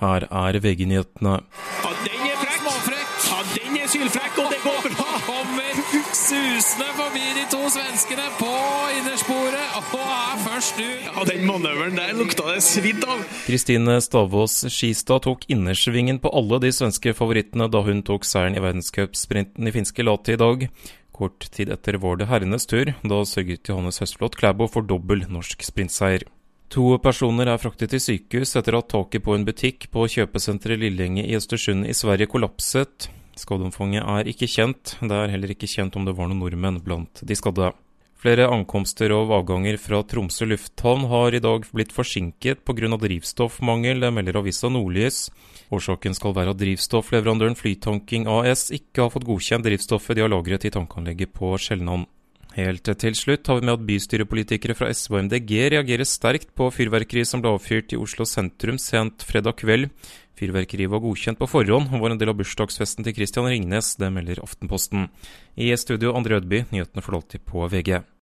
Her er VG-nyhetene. Ja, den er frekk! Småfrekk! Ja, den er sylfrekk, og det går bra! Kommer susende forbi de to svenskene på innersporet og er først ut. Ja, den manøveren der lukta det svidd av. Kristine Stavås Skistad tok innersvingen på alle de svenske favorittene da hun tok seieren i verdenscupsprinten i finske Lati i dag. Kort tid etter var det herrenes tur. Da sørget Johannes Høstflot Klæbo for dobbel norsk sprintseier. To personer er fraktet til sykehus etter at taket på en butikk på kjøpesenteret Lillenge i Østersund i Sverige kollapset. Skadeomfanget er ikke kjent. Det er heller ikke kjent om det var noen nordmenn blant de skadde. Flere ankomster og avganger fra Tromsø lufthavn har i dag blitt forsinket pga. drivstoffmangel, det melder avisa Nordlys. Årsaken skal være at drivstoffleverandøren Flytanking AS ikke har fått godkjent drivstoffet de har lagret i tankanlegget på Skjelnan. Helt til slutt har vi med at bystyrepolitikere fra SV og MDG reagerer sterkt på fyrverkeri som ble avfyrt i Oslo sentrum sent fredag kveld. Fyrverkeriet var godkjent på forhånd og var en del av bursdagsfesten til Christian Ringnes, det melder Aftenposten. I studio André Ødby, nyhetene får alltid på VG.